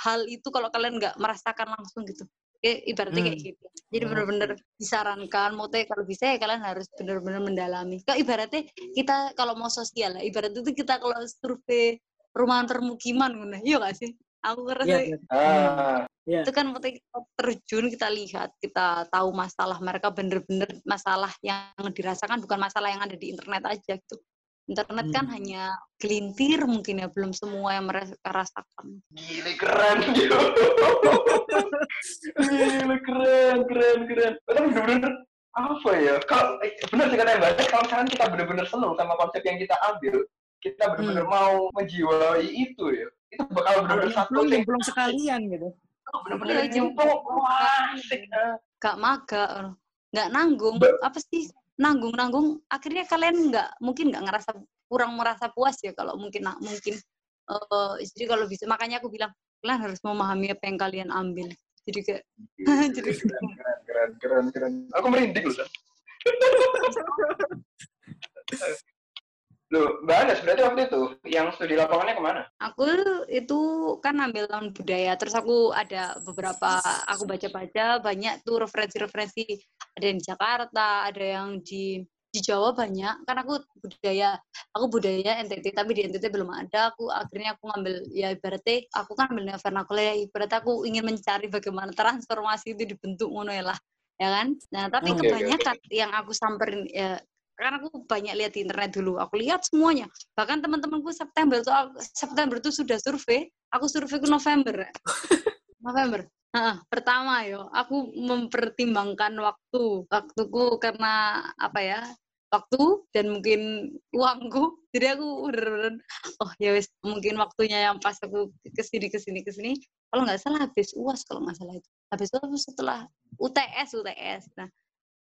hal itu kalau kalian nggak merasakan langsung gitu. Kayak ibaratnya kayak Hmm. gitu. Jadi Hmm. benar-benar disarankan mau teh kalau bisa ya kalian harus benar-benar mendalami. Kayak ibaratnya kita kalau mau sosial ya ibaratnya itu kita kalau survei perumahan permukiman ngono. Iya gak sih? Aku ngerasa Iya, iya. Ah, Iya. itu kan waktu kita terjun kita lihat kita tahu masalah mereka bener-bener masalah yang dirasakan bukan masalah yang ada di internet aja gitu internet kan Hmm. hanya gelintir mungkin ya belum semua yang mereka rasakan gile keren Jo. Gile keren, keren, keren. Bener-bener apa ya? Kalau eh, bener sih kata Mbak, kalau misalkan kita bener-bener seneng sama konsep yang kita ambil, kita bener-bener mau menjiwai itu ya, itu bakal Kalau bener-bener satu yang nyemplung sekalian gitu. Bener-bener Iya, nyemplung. Wah, asik. ah. gak maga nggak nanggung apa sih nanggung nanggung akhirnya kalian nggak mungkin nggak ngerasa kurang merasa puas ya kalau mungkin mungkin eh jadi kalau bisa makanya aku bilang kalian harus memahami apa yang kalian ambil jadi kayak jadi Keren, keren, keren, keren, keren. Aku merinding loh. Loh, Mbak Anas, berarti waktu itu. Yang studi lapangannya ke mana? Aku itu kan ambil tahun budaya, terus aku ada beberapa, aku baca-baca banyak tuh referensi-referensi, ada yang di Jakarta, ada yang di di Jawa banyak, kan aku budaya, aku budaya NTT, tapi di NTT belum ada, aku akhirnya aku ngambil, ya ibaratnya, aku kan ambil vernakuler, ya. Ibaratnya aku ingin mencari bagaimana transformasi itu dibentuk ngono ya lah, ya kan? Nah, tapi oke. kebanyakan yang aku samperin, ya karena aku banyak lihat di internet dulu, aku lihat semuanya, bahkan teman-temanku September tuh aku- September tuh sudah survei aku survei ke November. November. Heeh, pertama yo. Aku mempertimbangkan waktu. Waktuku karena apa ya waktu dan mungkin uangku. Jadi aku bener-bener oh ya wis mungkin waktunya yang pas aku ke sini ke sini ke sini. Kalau nggak salah habis uas kalau nggak salah itu. Habis itu setelah UTS UTS nah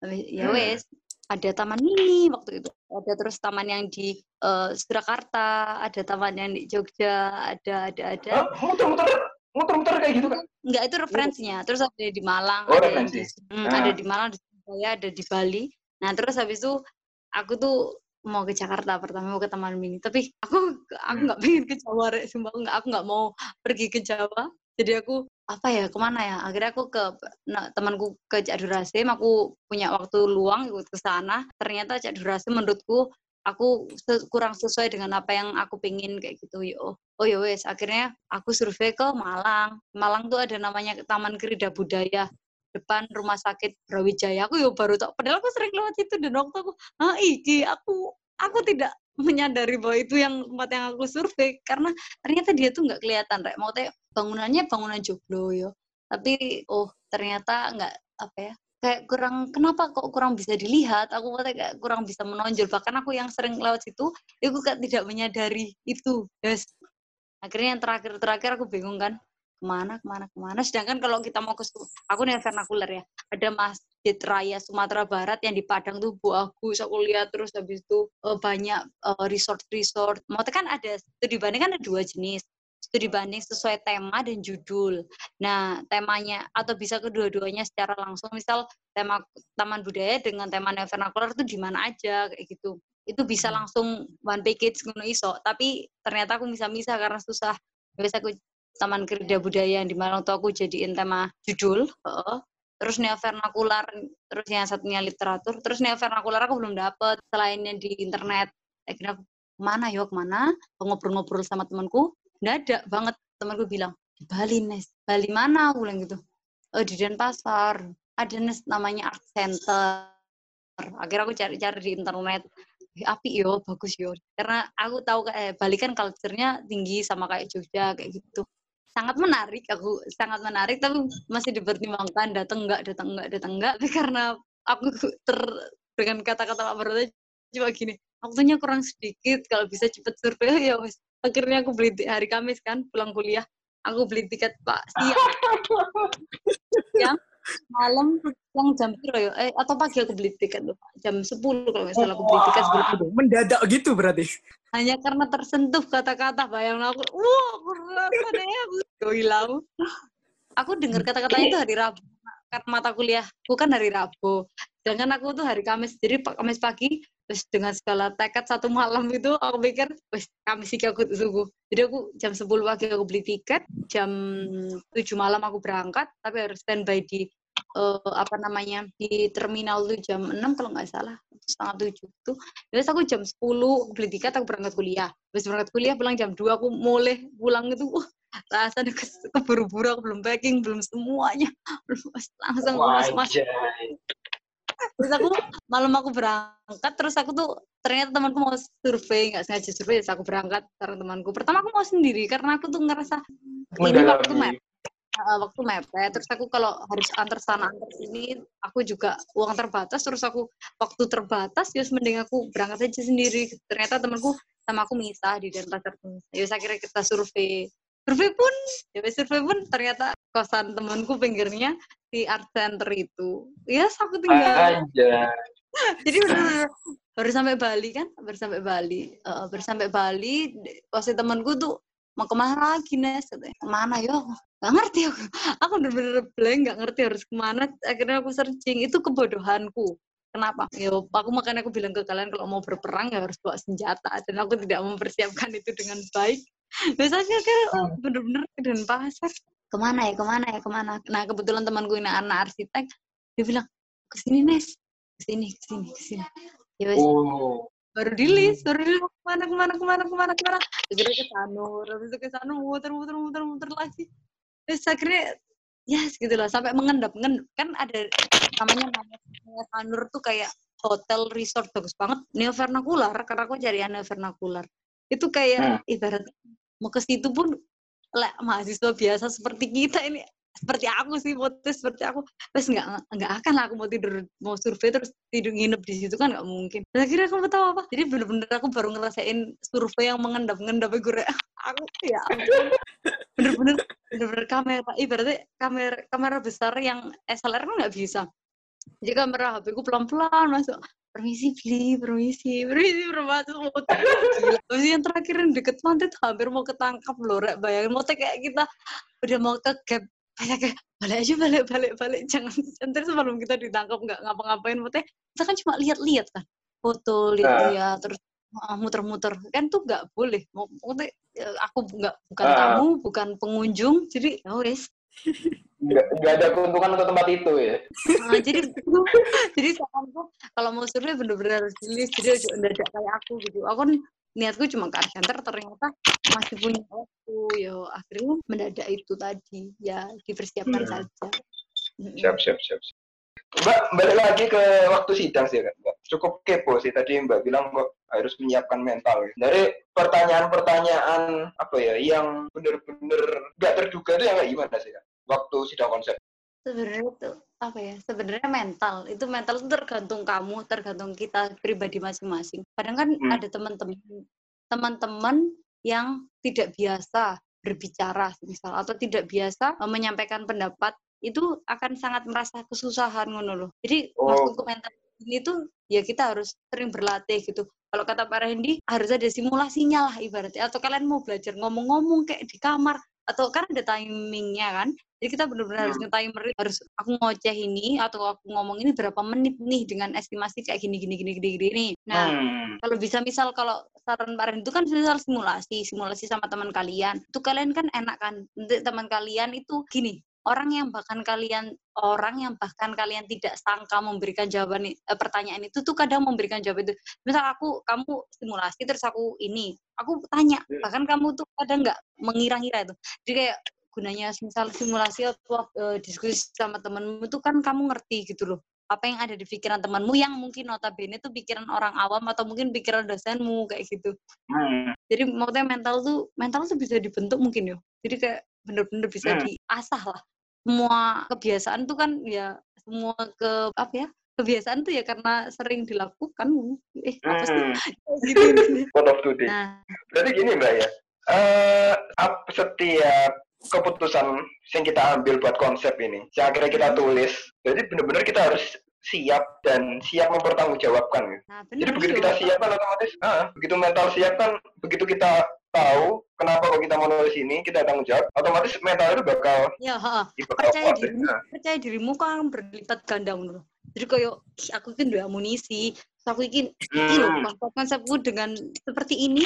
habis- ya Hmm. Ada taman mini waktu itu ada terus taman yang di eh, Surakarta ada taman yang di Jogja ada ada ada? Muter-muter, muter-muter kayak gitu kan? Enggak itu referensinya. Terus ada di Malang, Oh, ada di hmm, Ah. ada di Malang, di Surabaya, ada di Bali. Nah, terus habis itu aku tuh mau ke Jakarta pertama mau ke Taman Mini. Tapi aku aku nggak pengen ke Jawa, Rek. Sumpah aku nggak aku nggak mau pergi ke Jawa. Jadi aku apa ya ke mana ya? Akhirnya aku ke nah, temanku ke Cak Durasim. Aku punya waktu luang ikut ke sana. Ternyata Cak Durasim menurutku aku kurang sesuai dengan apa yang aku pingin kayak gitu yo oh ya wes akhirnya aku survei ke Malang Malang tuh ada namanya Taman Kerida Budaya depan rumah sakit Brawijaya aku yo baru tau padahal aku sering lewat situ dan waktu aku ah iki aku aku tidak menyadari bahwa itu yang tempat yang aku survei. Karena ternyata dia tuh nggak kelihatan rek. Mau teh bangunannya bangunan joglo yo. Tapi oh ternyata nggak apa ya kayak kurang kenapa kok kurang bisa dilihat? Aku kata kayak kurang bisa menonjol. Bahkan aku yang sering lewat situ aku kayak tidak menyadari itu. Yes. akhirnya yang terakhir terakhir aku bingung kan ke mana ke mana ke mana? Sedangkan kalau kita mau ke aku nih vernakuler ya. Ada masjid raya Sumatera Barat yang di Padang tuh bagus aku lihat terus habis itu eh, banyak resort resort mau kan ada studi banding kan ada dua jenis. Studi banding sesuai tema dan judul. Nah, temanya atau bisa kedua-duanya secara langsung, misal tema taman budaya dengan tema vernacular itu di mana aja kayak gitu. Itu bisa langsung one package ngono iso, tapi ternyata aku bisa-bisa karena susah. Biasa aku taman kerja budaya yang di Malang tuh aku jadiin tema judul, heeh. Terus neo vernakular, terus yang satunya literatur, terus neo vernakular aku belum dapet. Selainnya di internet. Akhirnya ke mana yuk ke mana? Ngobrol-ngobrol sama temanku, nggak ada banget temanku bilang. Di Bali Nes. Bali mana? Aku bilang gitu. Oh di Denpasar. Ada Nes namanya Art Center. Akhirnya aku cari-cari di internet. "Eh, api yo bagus yo. Karena aku tahu kayak Bali kan culture-nya tinggi sama kayak Jogja kayak gitu sangat menarik aku sangat menarik tapi masih dipertimbangkan datang enggak datang enggak datang enggak tapi karena aku ter dengan kata-kata Pak Baroto cuma gini waktunya kurang sedikit kalau bisa cepet survei. Ya wes akhirnya aku beli hari Kamis kan pulang kuliah aku beli tiket Pak siang. Siang malam yang jam berapa ya? Eh atau pagi aku beli tiket jam 10 kalau nggak salah aku beli tiket sebelum Waduh, mendadak gitu berarti. hanya karena tersentuh kata-kata bayang aku. Wah berapa deh aku hilang? Aku dengar kata-katanya itu hari Rabu karena mata kuliahku kan hari Rabu. Sedangkan aku tuh hari Kamis. Jadi Pak Kamis pagi terus dengan segala tekad satu malam itu aku pikir wes Kamis sih aku tunggu. Jadi aku jam 10 pagi aku beli tiket jam 7 malam aku berangkat tapi harus standby di eh, apa namanya di terminal tuh jam 6 kalau nggak salah setengah tujuh tuh. Terus aku jam 10 aku beli tiket aku berangkat kuliah. Terus berangkat kuliah pulang jam 2 aku mulai pulang itu wah rasanya ke- keburu-buru aku belum packing belum semuanya belum langsung mas mas terus aku malam aku berangkat terus aku tuh ternyata temanku mau survei nggak sengaja survei terus aku berangkat karena temanku. Pertama aku mau sendiri karena aku tuh ngerasa ini waktu. Uh, waktu mepet terus aku kalau harus antar sana antar sini aku juga uang terbatas terus aku waktu terbatas ya mending aku berangkat aja sendiri. Ternyata temanku sama aku misah di Denpasar ya saya kira kita survei. Survei pun ya survei pun ternyata kosan temanku pinggirnya di art center itu. Ya aku tinggal. Anjay. jadi bener baru sampai Bali kan? Baru sampai Bali. Eh, baru sampai Bali. Pasti temanku tuh mau ke mana lagi Nes? katanya. Ke mana? Yo nggak ngerti aku. Aku bener-bener blank nggak ngerti harus ke mana. Akhirnya aku searching. Itu kebodohanku. Kenapa? Yo aku makanya aku bilang ke kalian kalau mau berperang ya harus bawa senjata. Dan aku tidak mempersiapkan itu dengan baik. Biasanya kan bener-bener ke Denpasar. Ke mana ya? Ke mana ya? Ke mana? Nah kebetulan temanku ini anak arsitek dia bilang ke sini Nes. Ke sini ke sini ke sini ya wes. Oh. Baru di list baru di list ke mana ke mana ke mana ke mana ke mana. Akhirnya ke Sanur habis itu ke Sanur muter muter muter muter lagi. Terus akhirnya ya segitulah sampai mengendap mengendap. Kan ada namanya namanya Sanur tuh kayak hotel resort bagus banget. Neo vernacular karena aku cari neo vernacular. Itu kayak ibarat mau ke situ pun lek mahasiswa biasa seperti kita ini seperti aku sih motif seperti aku. Terus nggak nggak akan lah aku mau tidur mau survei terus tidur nginep di situ kan nggak mungkin. Dan akhirnya aku mau tahu apa? Jadi bener-bener aku baru ngerasain survei yang mengendap-ngendap gue aku ya bener-bener bener-bener kamera ibaratnya kamera kamera besar yang SLR kan nggak bisa. Jadi kamera HP ku pelan-pelan masuk. Permisi beli permisi permisi gila Terus yang terakhir yang deket pantai hampir mau ketangkap loh rek. Bayangin motor kayak kita udah mau ke gap kayak kayak balik aja balik balik balik. Jangan nanti sebelum kita ditangkap nggak ngapa-ngapain motor kita kan cuma lihat-lihat kan foto lihat-lihat terus ah, muter-muter. Kan tuh nggak boleh mau maksudnya, eh, aku nggak bukan Ah. tamu bukan pengunjung jadi ya wes. Nggak, ada keuntungan untuk tempat itu ya. Nah, jadi jadi saranku kalau mau survei bener-bener harus jadi ojo mendadak kayak aku gitu. Aku kan niatku cuma ke center ternyata masih punya waktu yo akhirnya mendadak itu tadi ya dipersiapkan Hmm. saja. Siap, siap, siap. Mbak, balik lagi ke waktu sidang sih kan, Mbak. Cukup kepo sih tadi Mbak bilang kok harus menyiapkan mental. Dari pertanyaan-pertanyaan apa ya yang bener-bener nggak terduga itu yang kayak gimana sih kan? Waktu sidang konsep. sebenarnya itu apa ya sebenarnya mental. Itu mental itu tergantung kamu tergantung kita pribadi masing-masing. Kadang kan Hmm. ada teman-teman teman-teman yang tidak biasa berbicara misal atau tidak biasa eh, menyampaikan pendapat itu akan sangat merasa kesusahan ngono loh. Jadi Oh. maksudku mental ini tuh ya kita harus sering berlatih gitu. Kalau kata Pak Randy harus ada simulasinya lah ibaratnya. Atau kalian mau belajar ngomong-ngomong kayak di kamar atau kan ada timingnya kan jadi kita benar-benar harus Hmm. nge-timer harus aku ngoceh ini atau aku ngomong ini berapa menit nih dengan estimasi kayak gini gini gini gini gini nah Hmm. kalau bisa misal kalau saran Ren itu kan misal simulasi simulasi sama teman kalian itu kalian kan enak kan teman kalian itu gini orang yang bahkan kalian orang yang bahkan kalian tidak sangka memberikan jawaban eh, pertanyaan itu tuh kadang memberikan jawaban itu misal aku kamu simulasi terus aku ini aku tanya Hmm. bahkan kamu tuh kadang nggak mengira-ngira itu jadi kayak gunanya misal simulasi atau uh, diskusi sama temenmu itu kan kamu ngerti gitu loh apa yang ada di pikiran temanmu yang mungkin notabene itu pikiran orang awam atau mungkin pikiran dosenmu kayak gitu. Hmm. Jadi maksudnya mental tuh mental tuh bisa dibentuk mungkin ya. Jadi kayak bener-bener bisa hmm. diasah lah. Semua kebiasaan tuh kan ya semua ke apa ya kebiasaan tuh ya karena sering dilakukan eh apa sih hmm. gitu What of today nah. berarti gini mbak ya uh, setiap keputusan yang kita ambil buat konsep ini yang akhirnya kita hmm. tulis jadi benar-benar kita harus siap dan siap mempertanggungjawabkan gitu. Nah, jadi begitu kita siap kan otomatis ah, begitu mental siap kan begitu kita tahu kenapa kok kita mau nulis ini kita tanggung jawab otomatis mental itu bakal ya ha, percaya dirimu nah. percaya dirimu kan berlipat ganda menurut jadi kayak aku kan udah amunisi aku ingin hmm. konsep konsepku dengan seperti ini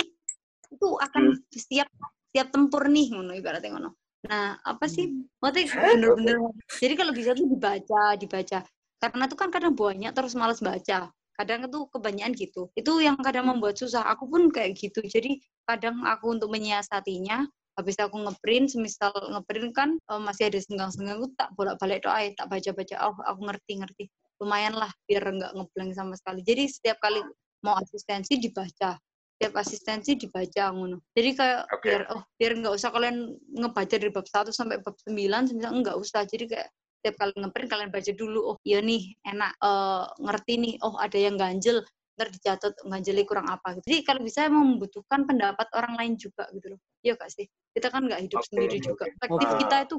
itu akan hmm. siap siap tempur nih ngono ibaratnya ngono nah apa sih hmm. maksudnya bener-bener jadi kalau bisa tuh dibaca dibaca karena itu kan kadang banyak terus males baca kadang itu kebanyakan gitu. Itu yang kadang membuat susah. Aku pun kayak gitu. Jadi kadang aku untuk menyiasatinya habis aku ngeprint semisal ngeprint kan uh, masih ada senggang-senggang aku tak bolak-balik doa ya tak baca-baca. Oh aku ngerti-ngerti. Lumayan lah biar nggak ngeblank sama sekali. Jadi setiap kali mau asistensi dibaca. Setiap asistensi dibaca ngono. Jadi kayak okay. biar oh biar nggak usah kalian ngebaca dari bab 1 sampai bab 9 semisal enggak usah. Jadi kayak setiap kali ngeprint kalian baca dulu oh iya nih enak uh, ngerti nih oh ada yang ganjel ntar dicatat ganjelnya kurang apa gitu. Jadi kalau bisa membutuhkan pendapat orang lain juga gitu loh. Iya kak sih. Kita kan nggak hidup okay. sendiri juga. Perspektif okay. kita itu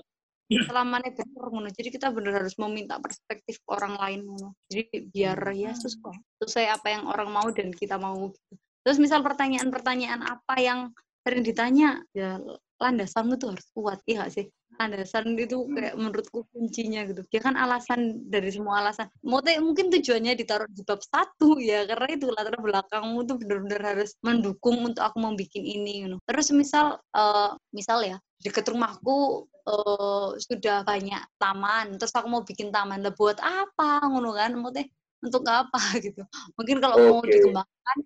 selamanya benar ngono. Jadi kita benar harus meminta perspektif orang lain ngono. Jadi biar ya sesuai sesuai apa yang orang mau dan kita mau gitu. Terus misal pertanyaan-pertanyaan apa yang sering ditanya ya landasanmu tuh harus kuat iya gak sih landasan itu hmm. kayak menurutku kuncinya gitu dia kan alasan dari semua alasan mungkin tujuannya ditaruh di bab satu ya karena itu latar belakangmu tuh benar-benar harus mendukung untuk aku mau bikin ini gitu. terus misal uh, misal ya deket rumahku uh, sudah banyak taman terus aku mau bikin taman lah buat apa ngono kan maksudnya untuk apa gitu mungkin kalau okay. mau dikembangkan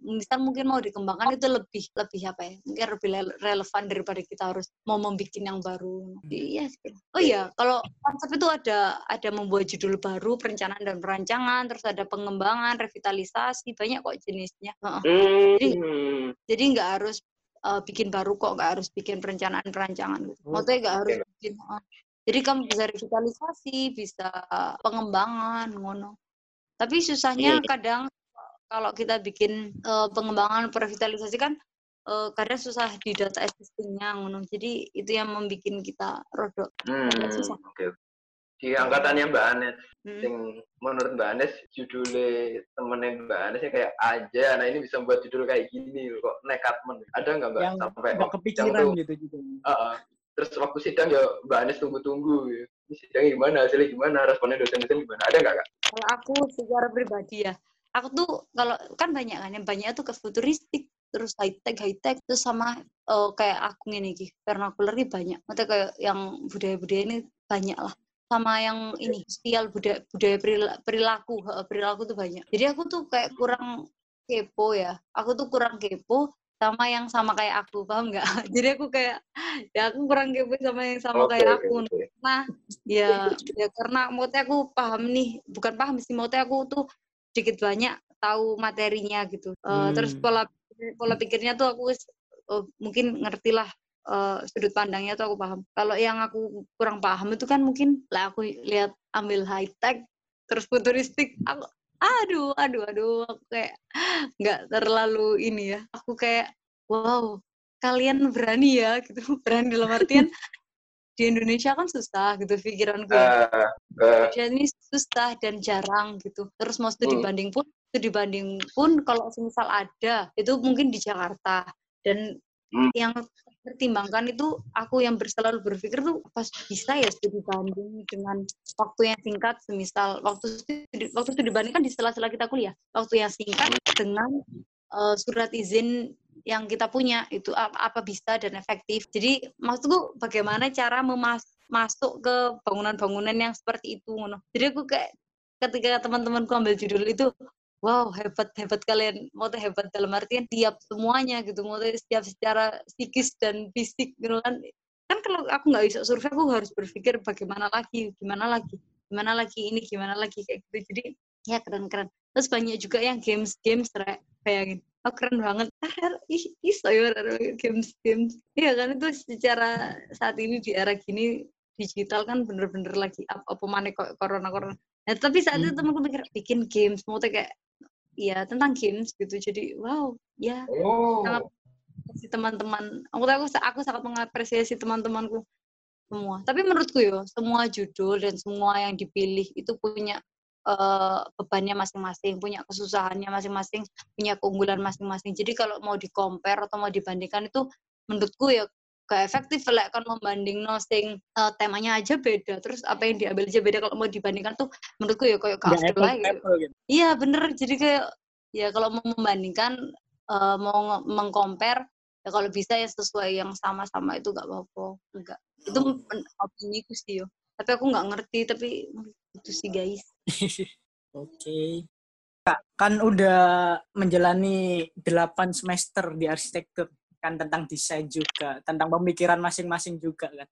misal mungkin mau dikembangkan itu lebih lebih apa ya? Mungkin lebih relevan daripada kita harus mau membuat yang baru. Iya sih. Oh iya kalau konsep itu ada ada membuat judul baru perencanaan dan perancangan terus ada pengembangan revitalisasi banyak kok jenisnya. Jadi hmm. jadi nggak harus uh, bikin baru kok nggak harus bikin perencanaan perancangan gitu oh, maksudnya nggak harus bikin uh, jadi kamu bisa revitalisasi bisa pengembangan ngono. Tapi susahnya iya. kadang kalau kita bikin uh, pengembangan revitalisasi kan uh, kadang susah di data existingnya ngono. Jadi itu yang membuat kita rodok hmm, susah. Okay. Di angkatannya Mbak Anes, hmm. yang menurut Mbak Anes judulnya temennya Mbak Anes kayak aja, nah ini bisa buat judul kayak gini kok nekat men. Ada nggak Mbak yang sampai nggak kepikiran tuh, gitu juga. Uh, uh, terus waktu sidang ya Mbak Anes tunggu-tunggu ya. Ini sidang gimana, hasilnya gimana, responnya dosen-dosen gimana, ada nggak Kak? Kalau aku secara pribadi ya, aku tuh kalau kan banyak kan yang banyak tuh ke futuristik terus high tech high tech terus sama uh, kayak aku ini ki vernacular ini banyak. Maksudnya kayak yang budaya budaya ini banyak lah. Sama yang ini sosial budaya budaya perilaku perilaku tuh banyak. Jadi aku tuh kayak kurang kepo ya. Aku tuh kurang kepo sama yang sama kayak aku paham nggak? Jadi aku kayak ya aku kurang kepo sama yang sama okay, kayak aku. okay. nah ya ya karena maksudnya aku paham nih bukan paham sih maksudnya aku tuh sedikit banyak tahu materinya gitu. Uh, hmm. Terus pola pola pikirnya tuh aku uh, mungkin ngerti lah uh, sudut pandangnya tuh aku paham. Kalau yang aku kurang paham itu kan mungkin lah aku lihat ambil high tech terus futuristik aku aduh aduh aduh aku kayak nggak terlalu ini ya. Aku kayak wow kalian berani ya gitu berani dalam artian di Indonesia kan susah gitu pikiranku. Uh, uh. Indonesia ini susah dan jarang gitu. Terus mau studi hmm. banding pun studi banding pun kalau semisal ada itu mungkin di Jakarta dan hmm. yang pertimbangkan itu aku yang selalu berpikir tuh pas bisa ya studi banding dengan waktu yang singkat semisal waktu studi, waktu studi banding kan di sela-sela kita kuliah waktu yang singkat dengan uh, surat izin yang kita punya itu apa, apa bisa dan efektif. Jadi maksudku bagaimana cara memas masuk ke bangunan-bangunan yang seperti itu Jadi aku kayak ketika teman-temanku ambil judul itu wow hebat hebat kalian. Mau hebat dalam artian tiap semuanya gitu mau siap secara psikis dan fisik gitu kan. Kan kalau aku nggak bisa survei aku harus berpikir bagaimana lagi gimana lagi gimana lagi ini gimana lagi kayak gitu. Jadi ya keren-keren. Terus banyak juga yang games games bayangin oh keren banget. Ih iso ya games games. Iya kan itu secara saat ini di era gini digital kan bener-bener lagi apa apa mana kok corona corona. Nah, tapi saat itu Hmm. temanku mikir bikin games. Mau kayak ya tentang games gitu. Jadi wow ya Oh. Sangat si teman-teman. Aku aku aku sangat mengapresiasi teman-temanku. Semua. Tapi menurutku yo semua judul dan semua yang dipilih itu punya eh, bebannya masing-masing punya kesusahannya masing-masing punya keunggulan masing-masing jadi kalau mau di compare atau mau dibandingkan itu menurutku ya gak efektif lah kan membanding no sing eh, temanya aja beda terus apa yang diambil aja beda kalau mau dibandingkan tuh menurutku ya kayak gak afdol to gitu. Iya bener, jadi kayak ya kalau mau membandingkan eh, mau mengcompare ya kalau bisa ya sesuai yang sama-sama itu nggak apa-apa, enggak. Itu Oh. pen- opiniku sih yo. Tapi aku nggak ngerti tapi itu sih guys. Oke. Kak, kan udah menjalani 8 semester di arsitektur. Kan tentang desain juga, tentang pemikiran masing-masing juga kan.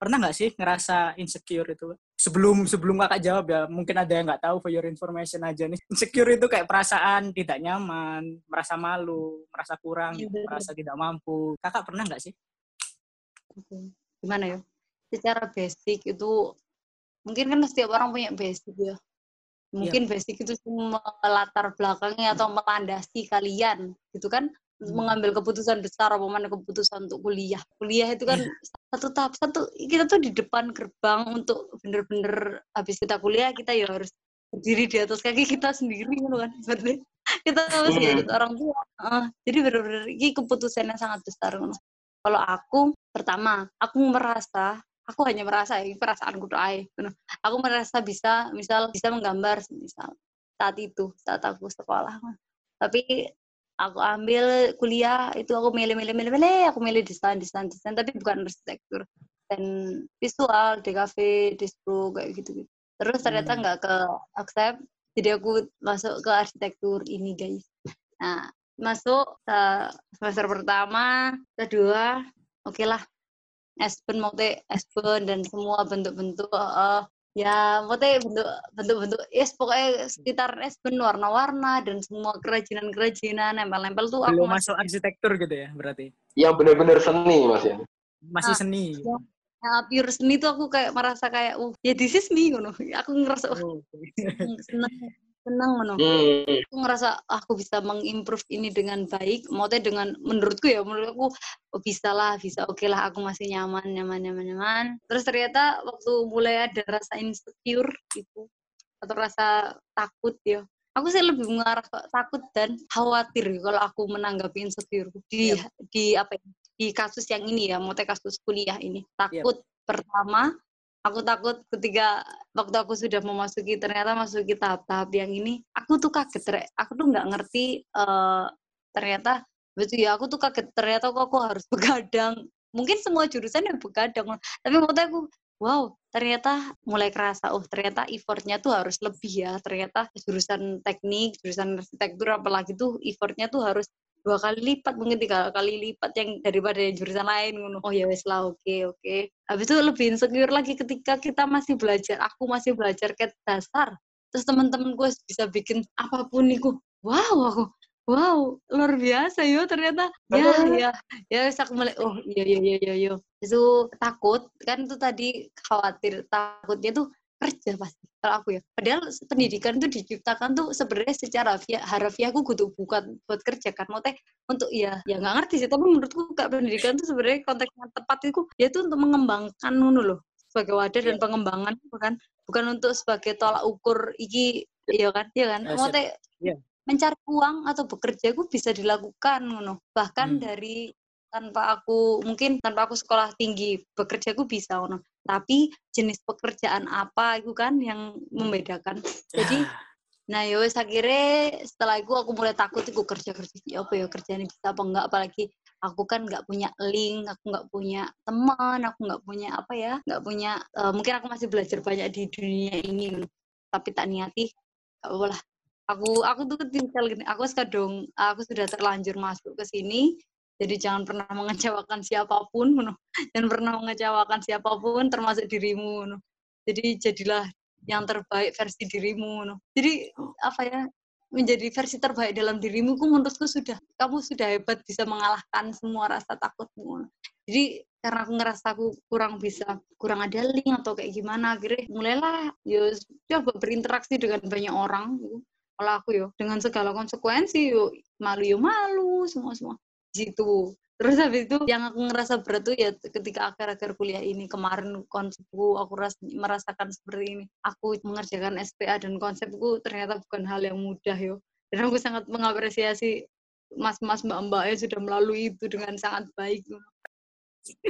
Pernah nggak sih ngerasa insecure itu? Sebelum sebelum kakak jawab ya, mungkin ada yang nggak tahu for your information aja nih. Insecure itu kayak perasaan tidak nyaman, merasa malu, merasa kurang, bener. merasa tidak mampu. Kakak pernah nggak sih? Oke. Gimana ya? Secara basic itu mungkin kan setiap orang punya basic ya. Mungkin basic itu cuma latar belakangnya atau melandasi kalian gitu kan Hmm. mengambil keputusan besar apa mana keputusan untuk kuliah. Kuliah itu kan satu tahap satu kita tuh di depan gerbang untuk bener-bener habis kita kuliah kita ya harus berdiri di atas kaki kita sendiri gitu kan berarti kita harus Hmm. diurut orang tua Heeh. jadi bener-bener ini keputusan yang sangat besar ngono. kalau aku pertama aku merasa aku hanya merasa ya ini perasaanku ae ngono. aku merasa bisa misal bisa menggambar misal saat itu saat aku sekolah. Tapi aku ambil kuliah itu aku milih milih milih milih aku milih desain desain desain tapi bukan arsitektur. Dan visual DKV distro kayak gitu gitu terus ternyata Hmm. nggak ke accept jadi aku masuk ke arsitektur ini guys. Nah masuk ke semester pertama kedua oke lah Espen mau teh Espen dan semua bentuk-bentuk eh, ya mau bentuk bentuk-bentuk yes pokoknya sekitar Espen warna-warna dan semua kerajinan-kerajinan nempel-nempel tuh aku Belum masih masuk arsitektur gitu ya berarti? Yang bener-bener seni mas ya. Masih Ah, seni. ya. Nah, pure seni tuh aku kayak merasa kayak uh ya this is me ngono aku ngerasa wah Oh, seneng seneng ngono Hmm. aku ngerasa ah, aku bisa mengimprove ini dengan baik. Maksudnya dengan menurutku ya menurut aku oh, bisa lah bisa. Oke lah aku masih nyaman nyaman nyaman nyaman. Terus ternyata waktu mulai ada rasa insecure gitu atau rasa takut ya aku sih lebih mengarah ke takut dan khawatir ya kalau aku menanggapi insecure di di apa ya, di kasus yang ini ya maksudnya kasus kuliah ini. Takut pertama aku takut ketika waktu aku sudah memasuki ternyata masuki tahap-tahap yang ini aku tuh kaget aku tuh nggak ngerti eh ternyata betul ya aku tuh kaget. Ternyata kok aku harus begadang. Mungkin semua jurusan yang begadang tapi maksudnya aku wow ternyata mulai kerasa oh ternyata effortnya tuh harus lebih ya. Ternyata jurusan teknik jurusan arsitektur apalagi tuh effortnya tuh harus dua kali lipat mungkin tiga kali lipat yang daripada yang jurusan lain ngono. oh ya wes lah oke oke. Habis itu lebih insecure lagi ketika kita masih belajar aku masih belajar ke dasar. Terus teman-teman gue bisa bikin apa pun nih wow aku wow luar biasa yo ternyata. Ya ya ya wes aku mulai oh iya iya iya iya iya. Itu takut kan itu tadi khawatir takutnya tuh kerja pasti kalau aku ya. Padahal pendidikan itu diciptakan tuh sebenarnya secara harfiah harfiah aku butuh bukan buat kerja kan. Mau teh untuk ya ya nggak ngerti sih tapi menurutku kayak pendidikan tuh sebenarnya konteks yang tepat itu ya itu untuk mengembangkan ngono loh sebagai wadah dan pengembangan bukan bukan untuk sebagai tolak ukur iki iya kan iya kan. Ya, mau teh Iya. mencari uang atau bekerja itu bisa dilakukan ngono. Bahkan Hmm. dari tanpa aku mungkin tanpa aku sekolah tinggi bekerja aku bisa ngono tapi jenis pekerjaan apa itu kan yang membedakan. Jadi nah yo wis akhirnya setelah itu aku mulai takut aku kerja kerja ya apa ya kerjaan bisa apa enggak. Apalagi aku kan nggak punya link aku nggak punya teman aku nggak punya apa ya nggak punya eh, mungkin aku masih belajar banyak di dunia ini tapi tak niati gak apa aku aku tuh tinggal gini aku kadang aku sudah terlanjur masuk ke sini Jadi jangan pernah mengecewakan siapa pun, ngono. Jangan pernah mengecewakan siapa pun termasuk dirimu, ngono. Jadi jadilah yang terbaik versi dirimu, ngono. Jadi apa ya? menjadi versi terbaik dalam dirimu ku menurutku sudah kamu sudah hebat bisa mengalahkan semua rasa takutmu. Jadi karena aku ngerasa aku kurang bisa kurang ada link atau kayak gimana akhirnya mulailah ya coba berinteraksi dengan banyak orang kalau aku yo dengan segala konsekuensi yo malu yo malu semua semua gitu terus habis itu yang aku ngerasa berat tuh ya ketika akhir-akhir kuliah ini kemarin konsepku aku ras, merasakan seperti ini. Aku mengerjakan SPA dan konsepku ternyata bukan hal yang mudah yo. Dan aku sangat mengapresiasi mas-mas mbak-mbak yang sudah melalui itu dengan sangat baik.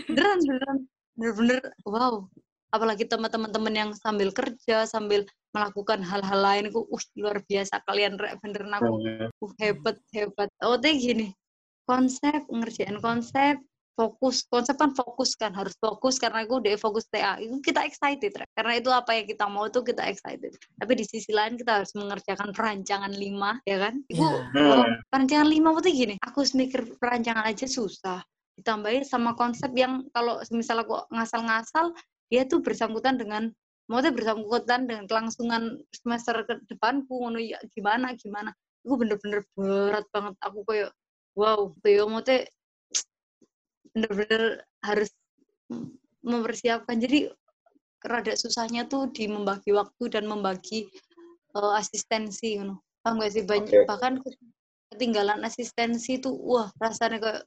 Beneran beneran. Bener-bener wow. Apalagi teman-teman yang sambil kerja sambil melakukan hal-hal lain aku uh luar biasa. Kalian beneran aku uh hebat hebat. Oh teh gini konsep ngerjain konsep fokus. Konsep kan fokus kan harus fokus karena gue udah fokus TA itu kita excited right? karena itu apa yang kita mau itu kita excited. Tapi di sisi lain kita harus mengerjakan perancangan lima ya kan? Ibu yeah. oh, perancangan lima itu gini aku mikir perancangan aja susah. Ditambahin sama konsep yang kalau misalnya aku ngasal-ngasal dia tuh bersangkutan dengan maksudnya bersangkutan dengan kelangsungan semester ke depanku ngono ya gimana gimana. Itu bener-bener berat banget. Aku kayak wow Theo mote bener-bener harus mempersiapkan jadi rada susahnya tuh di membagi waktu dan membagi uh, asistensi you know. paham gak sih banyak okay. bahkan ketinggalan asistensi tuh wah rasanya kayak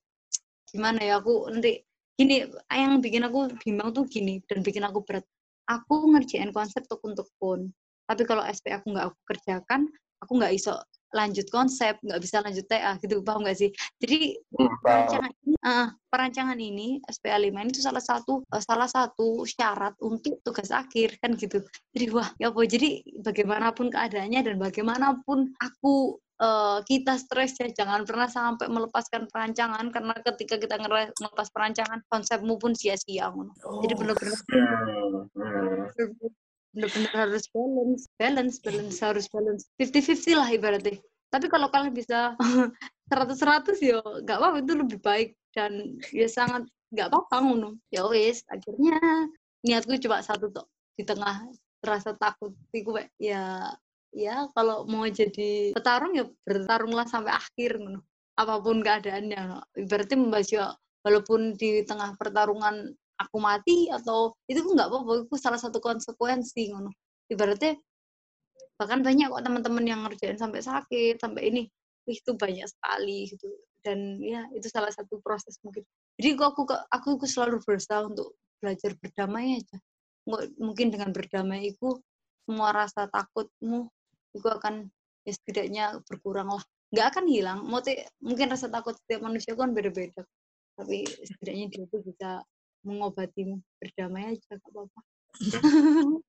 gimana ya aku nanti gini yang bikin aku bimbang tuh gini dan bikin aku berat aku ngerjain konsep tuh untuk pun tapi kalau SP aku nggak aku kerjakan aku nggak iso lanjut konsep, nggak bisa lanjut TA gitu, paham nggak sih? Jadi hmm, perancangan ini, uh, perancangan ini SPA 5 ini itu salah satu uh, salah satu syarat untuk tugas akhir kan gitu. Jadi wah, ya apa? Jadi bagaimanapun keadaannya dan bagaimanapun aku uh, kita stres ya jangan pernah sampai melepaskan perancangan karena ketika kita melepas perancangan konsepmu pun sia-sia oh. jadi benar-benar hmm, hmm benar-benar harus balance balance balance harus balance. Fifty fifty lah ibaratnya. Tapi kalau kalian bisa seratus seratus ya nggak apa-apa itu lebih baik. Dan ya sangat nggak apa-apa ngono. Ya wes akhirnya niatku cuma satu tuh di tengah rasa takut itu ya ya kalau mau jadi petarung ya bertarunglah sampai akhir ngono. Apa pun keadaannya ibaratnya membaca walaupun di tengah pertarungan aku mati atau itu nggak apa-apa itu salah satu konsekuensi ngono. Ibaratnya bahkan banyak kok teman-teman yang ngerjain sampai sakit sampai ini itu banyak sekali gitu. Dan ya itu salah satu proses mungkin. Jadi kok aku aku, aku selalu berusaha untuk belajar berdamai aja. Mungkin dengan berdamai itu semua rasa takutmu itu akan ya setidaknya berkurang lah. Nggak akan hilang mungkin rasa takut setiap manusia kan beda-beda. Tapi setidaknya dia tuh bisa mengobati berdamai aja gak apa-apa.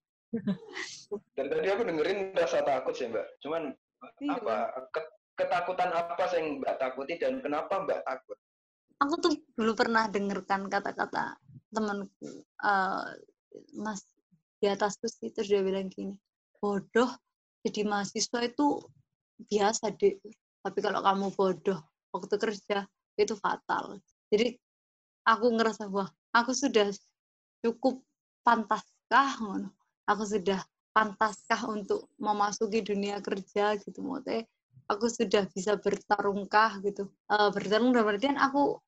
Dan tadi aku dengerin rasa takut sih mbak. Cuman iya. apa ketakutan apa sih yang mbak takuti dan kenapa mbak takut? Aku tuh dulu pernah dengarkan kata-kata temanku uh, mas di atas tuh itu dia bilang gini bodoh jadi mahasiswa itu biasa deh tapi kalau kamu bodoh waktu kerja itu fatal. Jadi aku ngerasa wah aku sudah cukup pantaskah aku sudah pantaskah untuk memasuki dunia kerja gitu mote. Aku sudah bisa bertarungkah gitu. Uh, bertarung dalam artian aku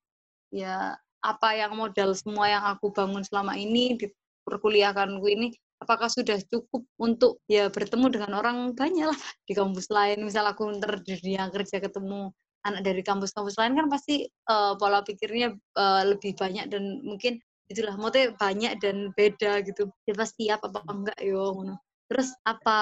ya apa yang modal semua yang aku bangun selama ini di perkuliahanku ini apakah sudah cukup untuk ya bertemu dengan orang banyak lah di kampus lain. Misal aku ntar di dunia kerja ketemu anak dari kampus-kampus lain kan pasti uh, pola pikirnya uh, lebih banyak dan mungkin itulah mote banyak dan beda gitu. Dia pasti siap apa enggak yo ngono. Terus apa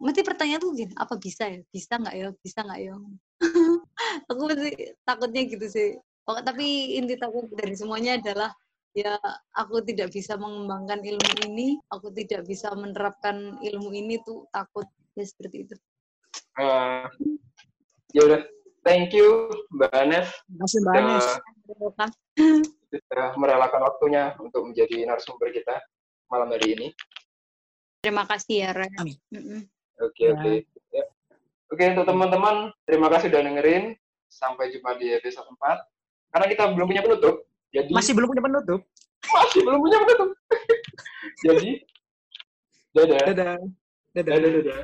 mesti pertanyaan tuh gini apa bisa ya? Bisa nggak ya? Bisa nggak ya? Aku masih takutnya gitu sih. Oh, tapi inti takut dari semuanya adalah ya aku tidak bisa mengembangkan ilmu ini aku tidak bisa menerapkan ilmu ini tuh takut. Ya seperti itu. Uh, ya udah thank you Mbak Anes. Terima kasih Mbak Anes. Sudah merelakan waktunya untuk menjadi narasumber kita malam hari ini. Terima kasih ya, Ren. Oke, oke. Ya. Oke, untuk teman-teman, terima kasih sudah dengerin. Sampai jumpa di episode 4. karena kita belum punya penutup. Jadi Masih belum punya penutup. masih belum punya penutup. jadi dadah. Dadah. Dadah. Dadah, dadah.